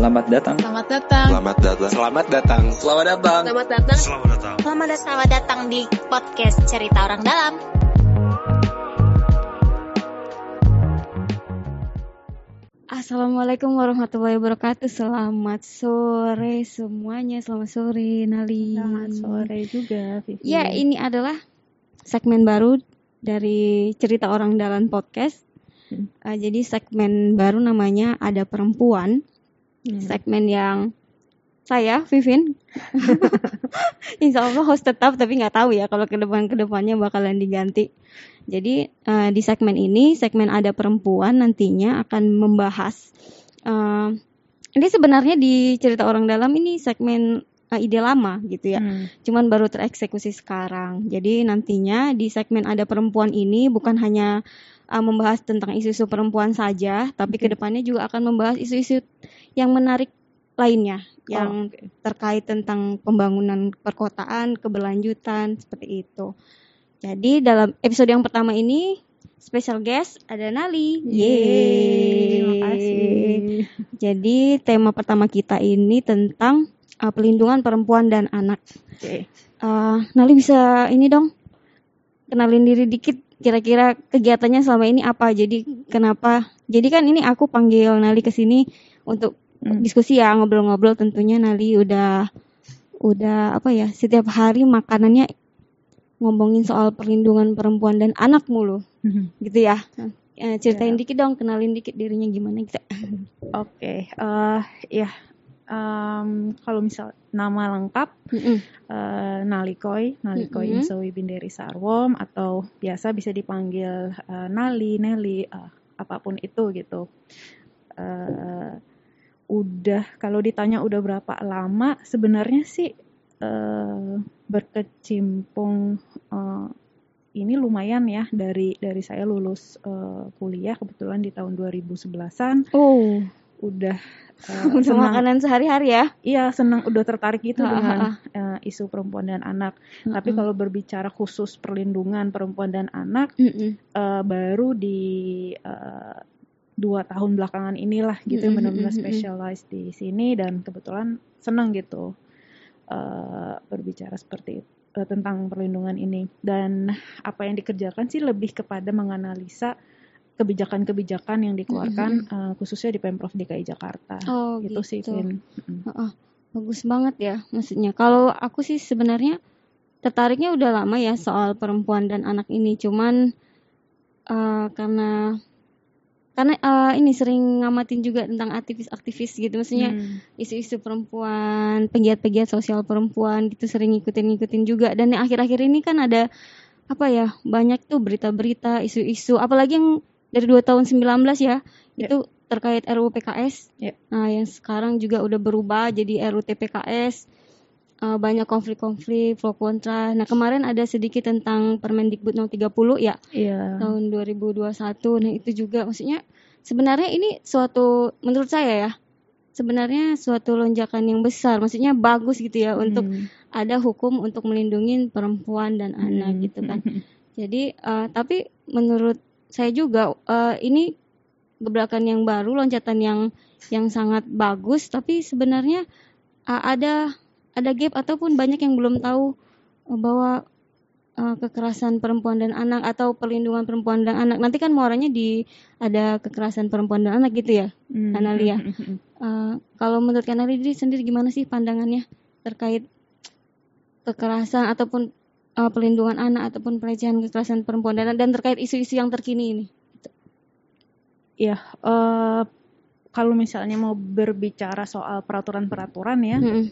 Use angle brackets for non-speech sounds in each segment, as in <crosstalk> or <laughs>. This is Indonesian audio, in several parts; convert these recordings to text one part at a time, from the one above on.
Selamat datang. Selamat datang. Selamat datang. Selamat datang. Selamat datang. Selamat datang. Selamat datang. Selamat datang. Selamat datang di podcast Cerita Orang Dalam. Assalamualaikum warahmatullahi wabarakatuh. Selamat sore semuanya. Selamat sore Nali. Selamat sore juga, Vivi. Ya, ini adalah segmen baru dari Cerita Orang Dalam Podcast. Hmm. Uh, jadi segmen baru namanya Ada Perempuan. Hmm. Segmen yang saya, Vivin, <laughs> Insya Allah host tetap, tapi nggak tahu ya kalau ke depan ke depannya bakalan diganti. Jadi uh, di segmen ini, segmen ada perempuan nantinya akan membahas. Uh, ini sebenarnya di cerita orang dalam ini segmen uh, ide lama gitu ya, Hmm. cuman baru tereksekusi sekarang. Jadi nantinya di segmen ada perempuan ini bukan hanya uh, membahas tentang isu-isu perempuan saja, tapi ke depannya juga akan membahas isu-isu yang menarik lainnya yang Oh, oke. terkait tentang pembangunan perkotaan, keberlanjutan seperti itu. Jadi dalam episode yang pertama ini special guest ada Nali. Yeay, makasih. Jadi tema pertama kita ini tentang uh, pelindungan perempuan dan anak. Oke. Uh, Nali bisa ini dong kenalin diri dikit kira-kira kegiatannya selama ini apa? Jadi kenapa? Jadi kan ini aku panggil Nali ke sini untuk Hmm. diskusi ya ngobrol-ngobrol tentunya Nali udah udah apa ya setiap hari makanannya ngomongin soal perlindungan perempuan dan anak mulu. Gitu ya. Eh, ceritain Ya. dikit dong kenalin dikit dirinya gimana gitu Oke, eh ya em, kalau misal nama lengkap Mm-mm. eh, Nalikoy, Nalikoy Mm-mm. Insowi Binderi Sarwom atau biasa bisa dipanggil eh, Nali, Nelly, eh, apa pun itu gitu. Eh, udah kalau ditanya udah berapa lama sebenarnya sih eh, berkecimpung eh, ini lumayan ya dari dari saya lulus eh, kuliah kebetulan di tahun 2011-an oh udah <laughs> untuk senang makanan sehari-hari ya iya senang udah tertarik gitu Ah, ah, dengan ah. eh, isu perempuan dan anak tapi Mm-mm. kalau berbicara khusus perlindungan perempuan dan anak Mm-mm. eh, baru di eh, dua tahun belakangan inilah gitu Mm-mm, benar-benar mm-mm, mm-mm. specialize di sini dan kebetulan senang gitu eh, berbicara seperti itu tentang perlindungan ini dan apa yang dikerjakan sih lebih kepada menganalisa kebijakan-kebijakan yang dikeluarkan eh, khususnya di pemprov DKI Jakarta oh gitu, sih Vin. Mm. Heeh, bagus banget ya maksudnya. Kalau aku sih sebenarnya tertariknya udah lama ya soal perempuan dan anak ini, cuman eh, karena karena eh, ini sering ngamatin juga tentang aktivis-aktivis gitu, maksudnya Hmm. isu-isu perempuan, pegiat-pegiat sosial perempuan gitu sering ngikutin-ngikutin juga. Dan yang akhir-akhir ini kan ada apa ya banyak tuh berita-berita, isu-isu, apalagi yang dari dua tahun 19 ya Ya. itu terkait RUU PKS. Ya. Nah, yang sekarang juga udah berubah jadi RUU TPKS. Eh, banyak konflik-konflik, pro kontra. Nah, kemarin ada sedikit tentang Permendikbud 030 ya, Iya. tahun 2021. Nah, itu juga maksudnya sebenarnya ini suatu menurut saya ya, sebenarnya suatu lonjakan yang besar. Maksudnya bagus gitu ya untuk Hmm. ada hukum untuk melindungi perempuan dan anak Hmm. gitu kan. <laughs> Jadi eh, tapi menurut saya juga eh, ini gebrakan yang baru, loncatan yang yang sangat bagus. Tapi sebenarnya eh, ada ada gap ataupun banyak yang belum tahu eh, bahwa eh, kekerasan perempuan dan anak atau perlindungan perempuan dan anak. Nanti kan muaranya di ada kekerasan perempuan dan anak gitu ya. Hmm. Analia. Eh, kalau menurut Kanali sendiri gimana sih pandangannya terkait kekerasan ataupun eh, pelindungan anak ataupun pelecehan kekerasan perempuan dan, dan terkait isu-isu yang terkini ini? Iya, eh, kalau misalnya mau berbicara soal peraturan-peraturan ya, Mm-mm.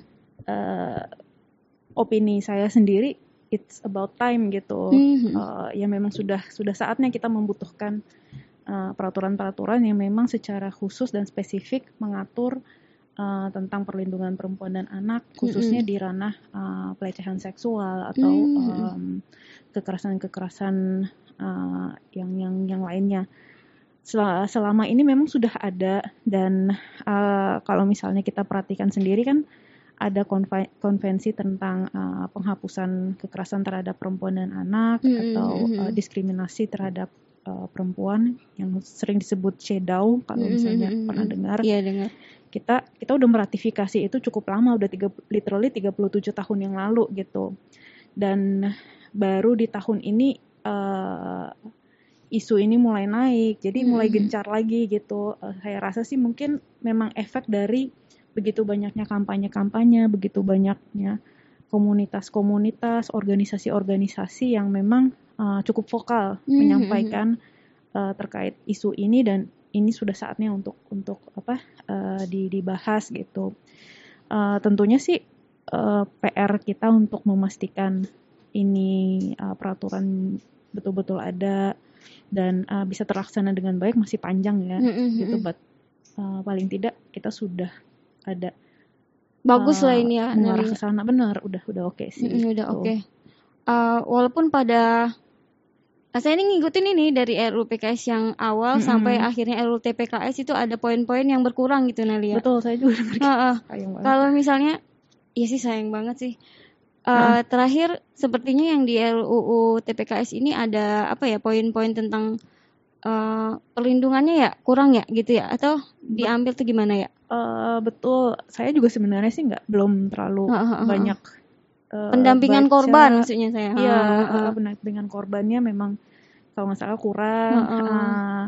eh, opini saya sendiri, it's about time gitu. Mhm. Eh, ya memang sudah sudah saatnya kita membutuhkan peraturan-peraturan yang memang secara khusus dan spesifik mengatur eh, tentang perlindungan perempuan dan anak, khususnya di ranah eh, pelecehan seksual atau Mhm. em, kekerasan-kekerasan eh, yang yang yang lainnya. Sel- Selama ini memang sudah ada dan eh, kalau misalnya kita perhatikan sendiri kan ada konve- konvensi tentang eh, penghapusan kekerasan terhadap perempuan dan anak Mhm, atau eh, diskriminasi terhadap uh, perempuan yang sering disebut CEDAW kalau misalnya Mm-mm, pernah mm-mm. dengar Iya dengar. kita kita udah meratifikasi itu cukup lama udah tiga literally 37 tahun yang lalu gitu dan baru di tahun ini eh, isu ini mulai naik jadi mulai Mhm. gencar lagi gitu Eh, saya rasa sih mungkin memang efek dari begitu banyaknya kampanye-kampanye begitu banyaknya komunitas-komunitas organisasi-organisasi yang memang eh, cukup vokal Mhm. menyampaikan eh, terkait isu ini dan ini sudah saatnya untuk untuk apa eh, di- dibahas gitu. Eh, tentunya sih eh, PR kita untuk memastikan ini eh, peraturan betul-betul ada dan eh, bisa terlaksana dengan baik masih panjang ya Mm-mm, gitu. But eh, paling tidak kita sudah ada Bagus eh, lah ini ya. mengarah ke sana benar udah udah oke sih. Mm-mm, udah gitu. oke. Eh, walaupun pada saya ini ngikutin ini dari RUU PKS yang awal Mm-mm. sampai akhirnya RUU TPKS itu ada poin-poin yang berkurang gitu Nalia. Betul saya juga sayang banget. Kalau misalnya, iya sih sayang banget sih. Eh, Heeh. Terakhir, sepertinya yang di RUU TPKS ini ada apa ya poin-poin tentang eh, perlindungannya ya kurang ya gitu ya? Atau diambil tuh gimana ya? Eh, betul saya juga sebenarnya sih nggak belum terlalu Heeh, heeh, heeh. banyak eh, Pendampingan baca. korban maksudnya saya. Iya, Heeh, uh, heeh. pendampingan korbannya memang kalau nggak salah kurang. Heeh. uh,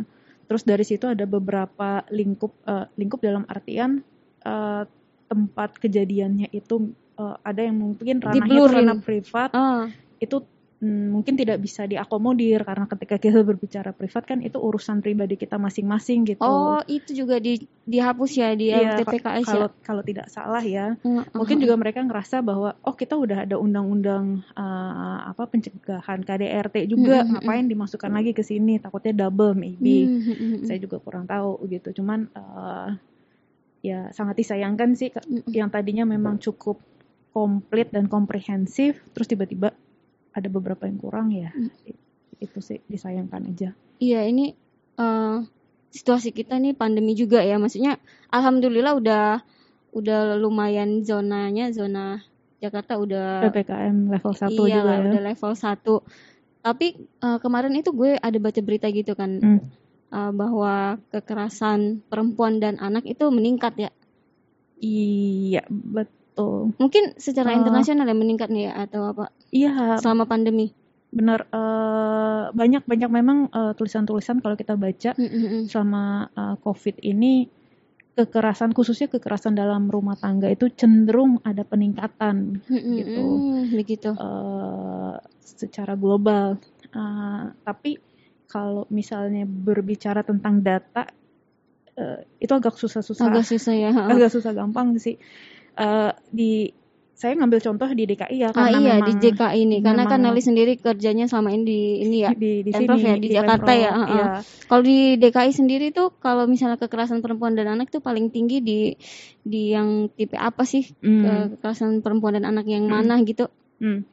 terus dari situ ada beberapa lingkup uh, lingkup dalam artian uh, tempat kejadiannya itu uh, ada yang mungkin ranahnya ranah privat Ah, itu mm, mungkin tidak bisa diakomodir karena ketika kita berbicara privat kan itu urusan pribadi kita masing-masing gitu. Oh, itu juga di, dihapus ya di Iya, RUU TPKS ya? kalau kalau tidak salah ya. Heeh, mungkin heeh. juga mereka ngerasa bahwa oh kita udah ada undang-undang uh, apa pencegahan KDRT juga mm, mm, ngapain dimasukkan lagi ke sini takutnya double maybe Hmm, hmm, hmm, hmm. saya juga kurang tahu gitu cuman uh, ya sangat disayangkan sih yang tadinya memang cukup komplit dan komprehensif terus tiba-tiba ada beberapa yang kurang ya. Mm. itu sih disayangkan aja. Iya ini eh, situasi kita nih pandemi juga ya. Maksudnya alhamdulillah udah udah lumayan zonanya zona Jakarta udah ppkm level 1 iya juga ya. udah level 1 tapi eh, kemarin itu gue ada baca berita gitu kan Hmm. eh, bahwa kekerasan perempuan dan anak itu meningkat ya. Iya betul. Mungkin secara Eh. internasional ya meningkat nih ya atau apa iya. Selama pandemi. Benar eh, banyak banyak memang eh, tulisan-tulisan kalau kita baca Mm, mm, mm. selama eh, covid ini kekerasan khususnya kekerasan dalam rumah tangga itu cenderung ada peningkatan Mm, mm, Gitu. begitu. Eh, secara global. Eh, tapi kalau misalnya berbicara tentang data eh, itu agak susah-susah. Agak susah ya agak susah gampang sih. Eh, di saya ngambil contoh di DKI ya ah karena iya memang di JKI ini karena kan Nelly sendiri kerjanya selama ini di ini ya di di sini ya, di Jakarta Pemprov, ya, iya. Kalau di DKI sendiri tuh kalau misalnya kekerasan perempuan dan anak tuh paling tinggi di di yang tipe apa sih? Hmm. Ke- Kekerasan perempuan dan anak yang Hmm. mana gitu? Hmm.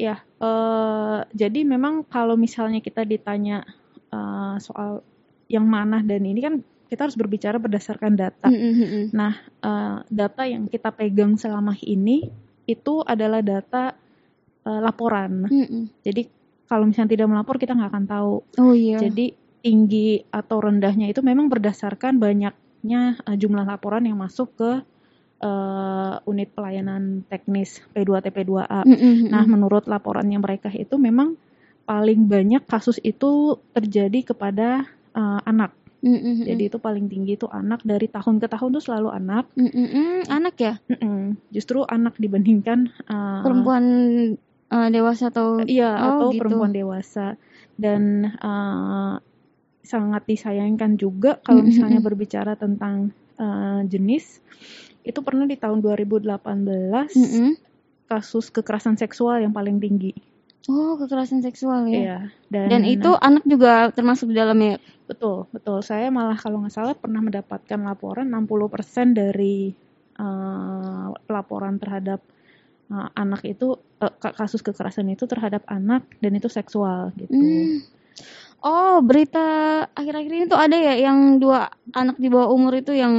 Ya, eh, jadi memang kalau misalnya kita ditanya eh, soal yang mana dan ini kan kita harus berbicara berdasarkan data. Mm, mm, mm, mm. Nah, eh, data yang kita pegang selama ini itu adalah data eh, laporan. Mm, mm. Jadi kalau misalnya tidak melapor kita nggak akan tahu. Oh iya. Jadi tinggi atau rendahnya itu memang berdasarkan banyaknya eh, jumlah laporan yang masuk ke eh, unit pelayanan teknis P2T P2A. Mm, mm, mm, Nah, menurut laporannya mereka itu memang paling banyak kasus itu terjadi kepada uh, anak. Mm, mm, mm. Jadi itu paling tinggi itu anak dari tahun ke tahun tuh selalu anak. Mm, mm, mm. anak ya? Mm-mm. Justru anak dibandingkan uh, Perempuan eh, dewasa atau iya Oh, atau gitu. perempuan dewasa dan uh, sangat disayangkan juga kalau misalnya mm-mm. berbicara tentang uh, jenis itu pernah di tahun 2018 Mm, mm. kasus kekerasan seksual yang paling tinggi. Oh, kekerasan seksual ya. Iya. Dan, Dan itu anak juga termasuk di dalamnya. Betul, betul. Saya malah kalau nggak salah pernah mendapatkan laporan 60% dari eh, laporan terhadap eh, anak itu ka- kasus kekerasan itu terhadap anak dan itu seksual gitu. Hmm. Oh, berita akhir-akhir ini tuh ada ya yang dua anak di bawah umur itu yang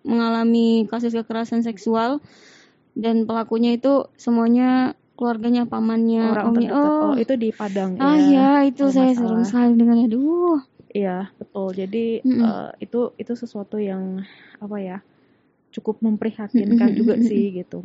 mengalami kasus kekerasan seksual dan pelakunya itu semuanya keluarganya pamannya orang omnya oh, Oh, itu di Padang ah ya itu kalau saya salah. sekali dengarnya aduh Iya, betul. Jadi Mm-mm. eh, itu itu sesuatu yang apa ya? cukup memprihatinkan Mm-mm, juga mm-mm. sih gitu.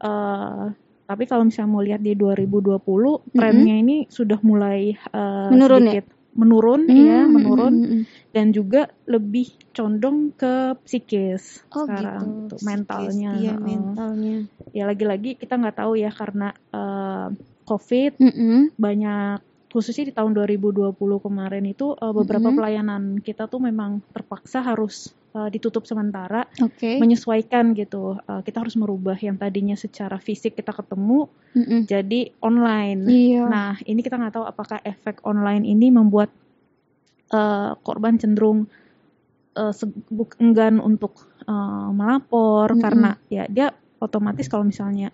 Eh tapi kalau misalnya mau lihat di 2020 trennya ini sudah mulai eh, Menurun ya? Menurun ya, Hmm, menurun hmm, hmm, hmm. dan juga lebih condong ke psikis oh sekarang gitu psikis, mentalnya. iya heeh. mentalnya Ya lagi-lagi kita nggak tahu ya karena eh, COVID Mm-mm. banyak khususnya di tahun 2020 kemarin itu uh, beberapa Mhm. pelayanan kita tuh memang terpaksa harus uh, ditutup sementara oke menyesuaikan gitu Uh, kita harus merubah yang tadinya secara fisik kita ketemu Mm-mm. jadi online iya nah ini kita nggak tahu apakah efek online ini membuat uh, korban cenderung uh, enggan untuk uh, melapor Mhm. karena ya dia otomatis kalau misalnya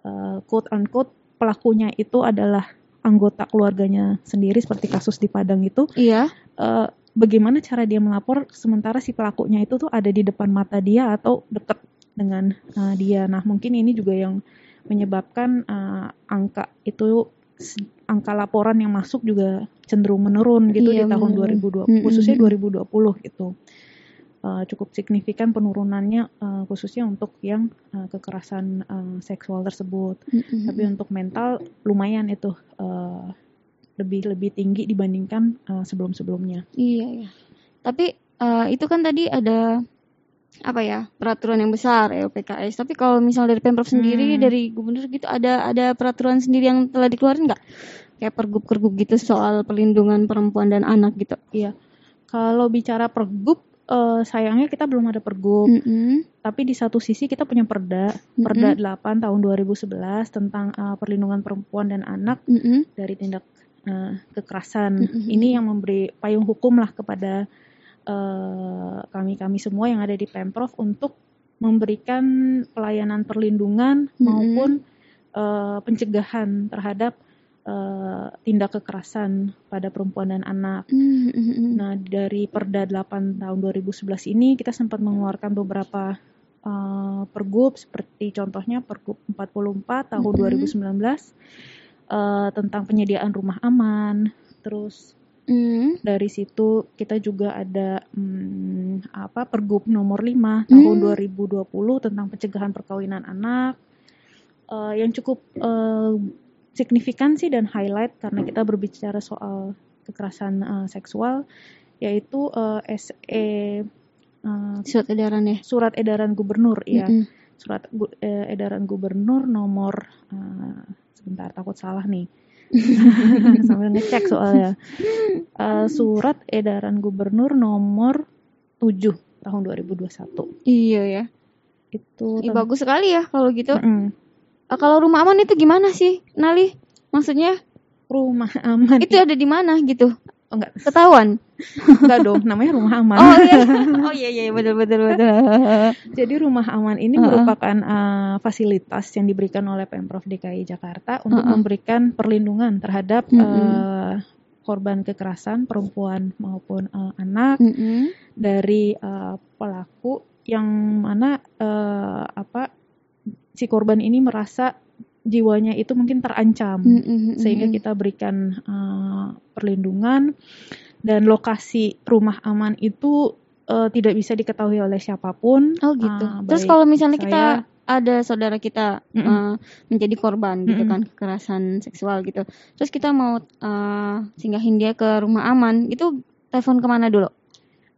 uh, quote unquote pelakunya itu adalah anggota keluarganya sendiri seperti kasus di Padang itu iya uh, bagaimana cara dia melapor sementara si pelakunya itu tuh ada di depan mata dia atau dekat dengan uh, dia nah mungkin ini juga yang menyebabkan uh, angka itu angka laporan yang masuk juga cenderung menurun gitu Iya, di tahun menurun. 2020 Mm-mm. khususnya 2020 gitu Uh, cukup signifikan penurunannya uh, khususnya untuk yang uh, kekerasan uh, seksual tersebut Mm-mm. tapi untuk mental lumayan itu uh, lebih lebih tinggi dibandingkan uh, sebelum-sebelumnya. Iya, iya. Tapi eh, itu kan tadi ada apa ya peraturan yang besar ya PKS. Tapi kalau misal dari pemprov sendiri, Hmm. dari gubernur gitu, ada ada peraturan sendiri yang telah dikeluarin nggak? Kayak pergub-pergub gitu soal perlindungan perempuan dan anak gitu. Kalau bicara pergub, uh, sayangnya kita belum ada pergub. Mm-mm. Tapi di satu sisi kita punya perda, perda 8 tahun 2011 tentang uh, perlindungan perempuan dan anak Mm-mm. dari tindak uh, kekerasan. Mm-mm. Ini yang memberi payung hukum lah kepada uh, kami-kami semua yang ada di pemprov untuk memberikan pelayanan perlindungan Mm-mm. maupun uh, pencegahan terhadap uh, tindak kekerasan pada perempuan dan anak. Mm-mm. Nah, dari Perda 8 tahun 2011 ini kita sempat mengeluarkan beberapa uh, pergub seperti contohnya Pergub 44 tahun Mhm. 2019 uh, tentang penyediaan rumah aman. Terus Mm. dari situ kita juga ada hmm, apa Pergub nomor 5 tahun Hmm. 2020 tentang pencegahan perkawinan anak. Uh, yang cukup uh, signifikan sih dan highlight karena kita berbicara soal kekerasan uh, seksual yaitu uh, SE uh, Surat edaran ya. surat edaran gubernur ya Mm-mm. surat gu- eh, edaran gubernur nomor uh, sebentar takut salah nih <laughs> sambil ngecek soalnya Uh, surat edaran gubernur nomor 7 tahun 2021 Iya ya. itu Ih, bagus sekali ya kalau gitu. Mm-mm. Ah, kalau rumah aman itu gimana sih, Nali? Maksudnya rumah aman itu ada di mana gitu? oh, enggak Ketahuan? enggak dong namanya rumah aman Oh iya, <laughs> oh iya iya betul betul betul. Jadi rumah aman ini Uh-uh. merupakan uh, fasilitas yang diberikan oleh Pemprov DKI Jakarta untuk Uh-uh. memberikan perlindungan terhadap Mm-mm. uh, korban kekerasan perempuan maupun uh, anak Mm-mm. dari uh, pelaku yang mana uh, si korban ini merasa jiwanya itu mungkin terancam Mm-mm. sehingga kita berikan uh, perlindungan dan lokasi rumah aman itu uh, tidak bisa diketahui oleh siapa pun. Oh gitu. Ah, Terus kalau misalnya saya- kita ada saudara kita Mm-mm. eh, menjadi korban gitu Mm-mm. kan kekerasan seksual gitu. Terus kita mau eh, singgahin dia ke rumah aman, itu telepon ke mana dulu?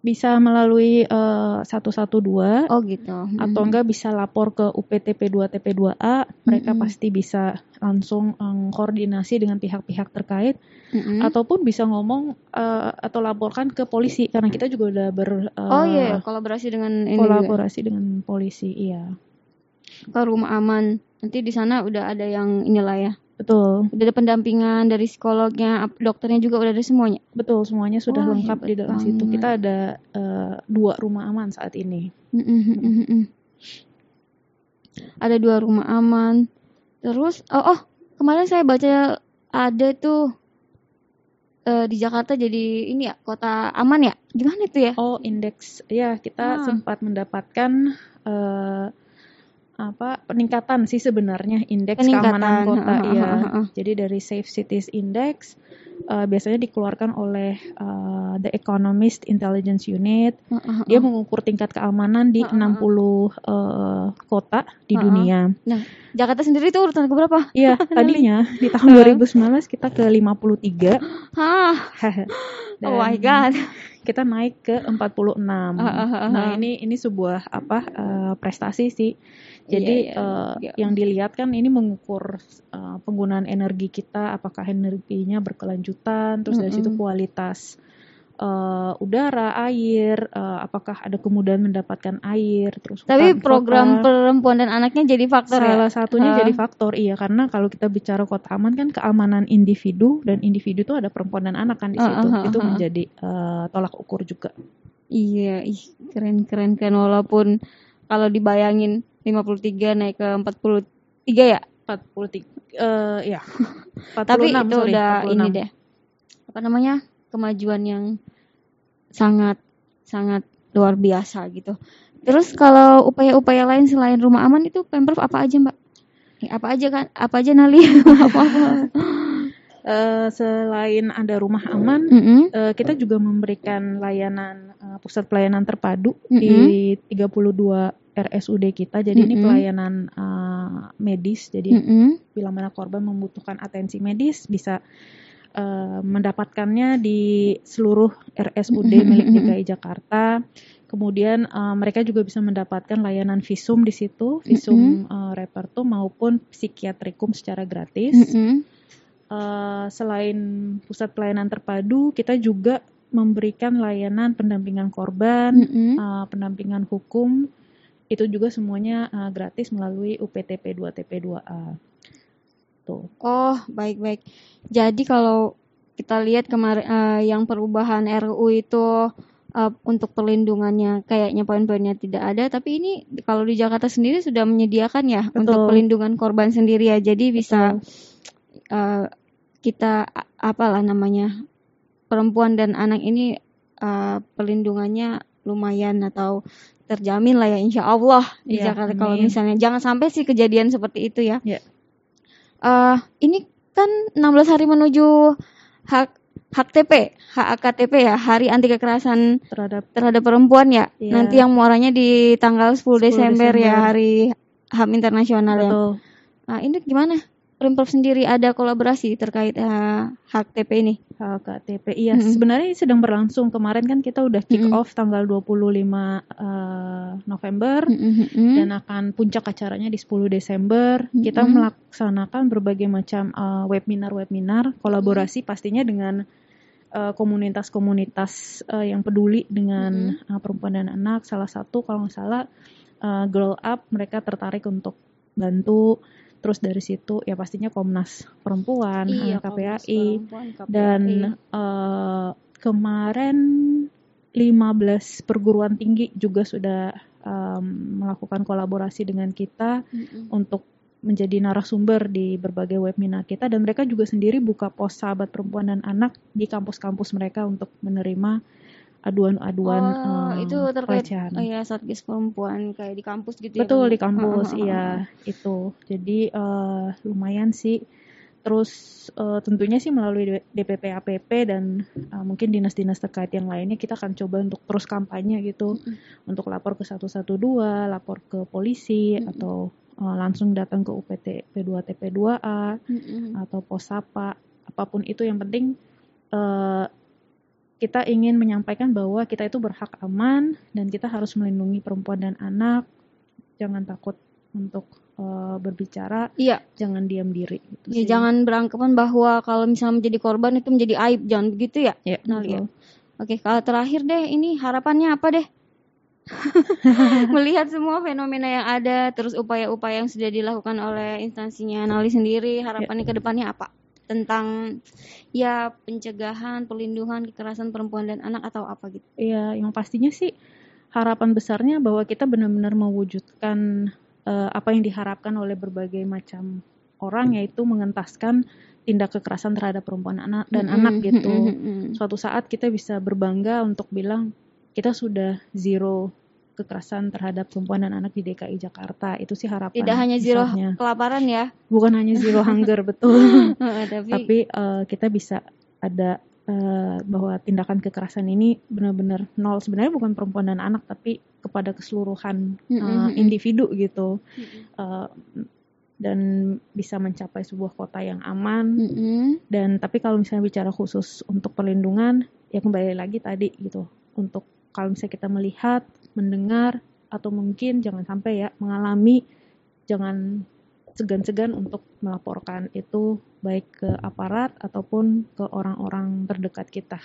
Bisa melalui eh, 112 Oh gitu. atau enggak bisa lapor ke UPTP2 TP2A mereka Mm-mm. pasti bisa langsung eh, koordinasi dengan pihak-pihak terkait Mm-mm. ataupun bisa ngomong eh, atau laporkan ke polisi karena kita juga udah ber eh, Oh iya, kolaborasi dengan ini juga. kolaborasi dengan polisi iya ke rumah aman. Nanti di sana udah ada yang inilah ya. Betul Udah ada pendampingan dari psikolognya, dokternya juga udah ada semuanya. betul semuanya sudah Wah, lengkap di dalam situ banget. kita ada eh, dua rumah aman saat ini. Ada dua rumah aman. Terus, oh, oh kemarin saya baca ada tuh eh, di Jakarta jadi ini ya kota aman ya? Gimana itu ya? Oh, indeks ya kita Ah. sempat mendapatkan eh, apa peningkatan sih sebenarnya indeks keamanan kota heeh, ya. heeh, heeh. Jadi dari Safe Cities Index eh, biasanya dikeluarkan oleh eh, The Economist Intelligence Unit. Dia mengukur tingkat keamanan di Heeh, heeh. 60 eh, kota di dunia. Nah, Jakarta sendiri itu urutan ke berapa? Iya, <laughs> tadinya di tahun 2019 kita ke 53. Hah, <laughs> oh my god. Kita naik ke 46. Heeh, heeh, Nah, heeh. ini ini sebuah apa eh, prestasi sih. Jadi Iya, iya, eh, iya. yang dilihat kan ini mengukur eh, penggunaan energi kita, apakah energinya berkelanjutan, terus dari situ kualitas eh, udara, air, eh, apakah ada kemudahan mendapatkan air, terus Tapi hutan program kota. perempuan dan anaknya jadi faktor ya. Salah satunya Heeh. jadi faktor iya karena kalau kita bicara kota aman kan keamanan individu dan individu itu ada perempuan dan anak kan di situ heeh, itu heeh. menjadi eh, tolak ukur juga. Iya, ih keren keren keren walaupun kalau dibayangin 53 naik ke 43 ya. 43 eh ya 46 <laughs> Tapi itu sorry, udah 46. ini deh. Apa namanya? Kemajuan yang sangat sangat luar biasa gitu. Terus kalau upaya-upaya lain selain rumah aman itu Pemprov apa aja, Mbak? Eh, apa aja kan? Apa aja Nali? <laughs> Apa-apa. <laughs> Eh, selain ada rumah aman Mm-mm. eh, kita juga memberikan layanan eh, pusat pelayanan terpadu Mm-mm. di 32 RSUD kita jadi ini Mm-mm. pelayanan eh, medis jadi Mm-mm. bila mana korban membutuhkan atensi medis bisa eh, mendapatkannya di seluruh RSUD <laughs> milik DKI Jakarta. Kemudian eh, mereka juga bisa mendapatkan layanan visum di situ, visum eh, repertum maupun psikiatrikum secara gratis. Mm-mm. Eh, selain pusat pelayanan terpadu, kita juga memberikan layanan pendampingan korban, Mm-mm. eh, pendampingan hukum. Itu juga semuanya eh, gratis melalui UPTP 2 TP2A. Tuh. Oh, baik-baik. Jadi kalau kita lihat kemarin eh, yang perubahan RUU itu eh, untuk perlindungannya kayaknya poin-poinnya tidak ada, tapi ini kalau di Jakarta sendiri sudah menyediakan ya Betul. untuk perlindungan korban sendiri ya. Jadi bisa eh, kita apalah namanya perempuan dan anak ini eh, perlindungannya lumayan atau terjamin lah ya insya Allah di Iya, Jakarta kalau misalnya jangan sampai sih kejadian seperti itu ya. Iya. Eh, ini kan 16 hari menuju hak hak TP, hak KTP ya, Hari Anti Kekerasan terhadap terhadap perempuan ya. Iya. Nanti yang muaranya di tanggal 10, 10 Desember, ya, Desember. Hari HAM Internasional ya. Nah, ini gimana? Pemprov sendiri ada kolaborasi terkait eh, hak TP ini? hak KTP. Iya, Mm-mm. sebenarnya ini sedang berlangsung. Kemarin kan kita udah kick Mm-mm. off tanggal 25 eh, November Mm-mm. dan akan puncak acaranya di 10 Desember. Kita Mm-mm. melaksanakan berbagai macam eh, webinar-webinar kolaborasi pastinya dengan eh, komunitas-komunitas eh, yang peduli dengan eh, perempuan dan anak. Salah satu kalau nggak salah eh, Girl Up mereka tertarik untuk bantu. Terus dari situ ya pastinya Komnas Perempuan, eh, Iya, Komnas KPAI, Perempuan, KPAI. dan eh, kemarin 15 perguruan tinggi juga sudah em, melakukan kolaborasi dengan kita Mm-mm. untuk menjadi narasumber di berbagai webinar kita dan mereka juga sendiri buka pos sahabat perempuan dan anak di kampus-kampus mereka untuk menerima aduan-aduan Oh, em, itu terkait pelecehan. oh ya Satgas Perempuan kayak di kampus gitu ya. Betul Bang? di kampus, ah, iya itu. Jadi eh, lumayan sih. Terus eh, tentunya sih melalui DPP APP dan eh, mungkin dinas-dinas terkait yang lainnya kita akan coba untuk terus kampanye gitu, Mm-mm. untuk lapor ke 112, lapor ke polisi Mm-mm. atau eh, langsung datang ke UPT P2 TP2A Mm-mm. atau Posapa, apa pun itu yang penting kita ingin menyampaikan bahwa kita itu berhak aman dan kita harus melindungi perempuan dan anak. Jangan takut untuk eh, berbicara, Iya, jangan diam diri. Gitu ya sih. jangan beranggapan bahwa kalau misalnya menjadi korban itu menjadi aib, jangan begitu ya. Ya, Nah, lihat. Oke, kalau terakhir deh, ini harapannya apa deh? <laughs> Melihat semua fenomena yang ada, terus upaya-upaya yang sudah dilakukan oleh instansinya Nali sendiri, harapannya ke depannya apa? Tentang ya pencegahan, perlindungan kekerasan perempuan dan anak atau apa gitu. Iya, yang pastinya sih harapan besarnya bahwa kita benar-benar mewujudkan eh, apa yang diharapkan oleh berbagai macam orang yaitu mengentaskan tindak kekerasan terhadap perempuan anak dan Mm-mm, anak gitu. mm-mm, mm-mm. Suatu saat kita bisa berbangga untuk bilang kita sudah zero kekerasan terhadap perempuan dan anak di DKI Jakarta. Itu sih harapan. Tidak hanya zero besarnya. kelaparan ya. bukan hanya zero <laughs> hunger betul, <laughs> tapi, tapi eh, kita bisa ada eh, bahwa tindakan kekerasan ini benar-benar nol. Sebenarnya bukan perempuan dan anak, tapi kepada keseluruhan eh, individu gitu. Eh, dan bisa mencapai sebuah kota yang aman dan tapi kalau misalnya bicara khusus untuk perlindungan ya kembali lagi tadi gitu untuk kalau misalnya kita melihat mendengar atau mungkin jangan sampai ya mengalami jangan segan-segan untuk melaporkan itu baik ke aparat ataupun ke orang-orang terdekat kita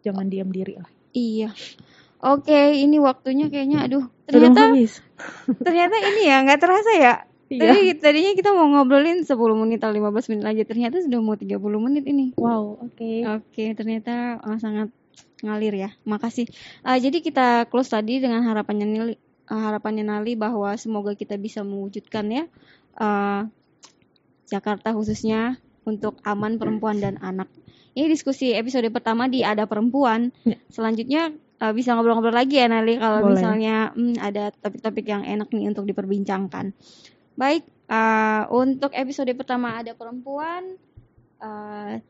jangan diam diri lah Iya. Oke, ini waktunya kayaknya aduh. Ternyata habis <laughs> ternyata ini ya nggak terasa ya. iya Tadi tadinya kita mau ngobrolin 10 menit atau 15 menit aja. Ternyata sudah mau 30 menit ini. wow oke Oke, ternyata uh, sangat ngalir ya. Makasih. Uh, jadi kita close tadi dengan harapannya Nili, uh, harapannya Nali bahwa semoga kita bisa mewujudkan ya uh, Jakarta khususnya untuk aman perempuan dan anak. Ini diskusi episode pertama di ada perempuan. Ya. Selanjutnya uh, bisa ngobrol-ngobrol lagi ya Nali kalau Boleh. misalnya hmm, ada topik-topik yang enak nih untuk diperbincangkan. Baik, uh, untuk episode pertama ada perempuan. uh,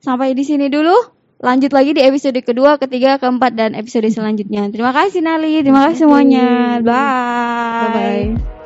sampai di sini dulu. Lanjut lagi di episode kedua, ketiga, keempat, dan episode selanjutnya. Terima kasih Nali, terima kasih semuanya. Bye. bye bye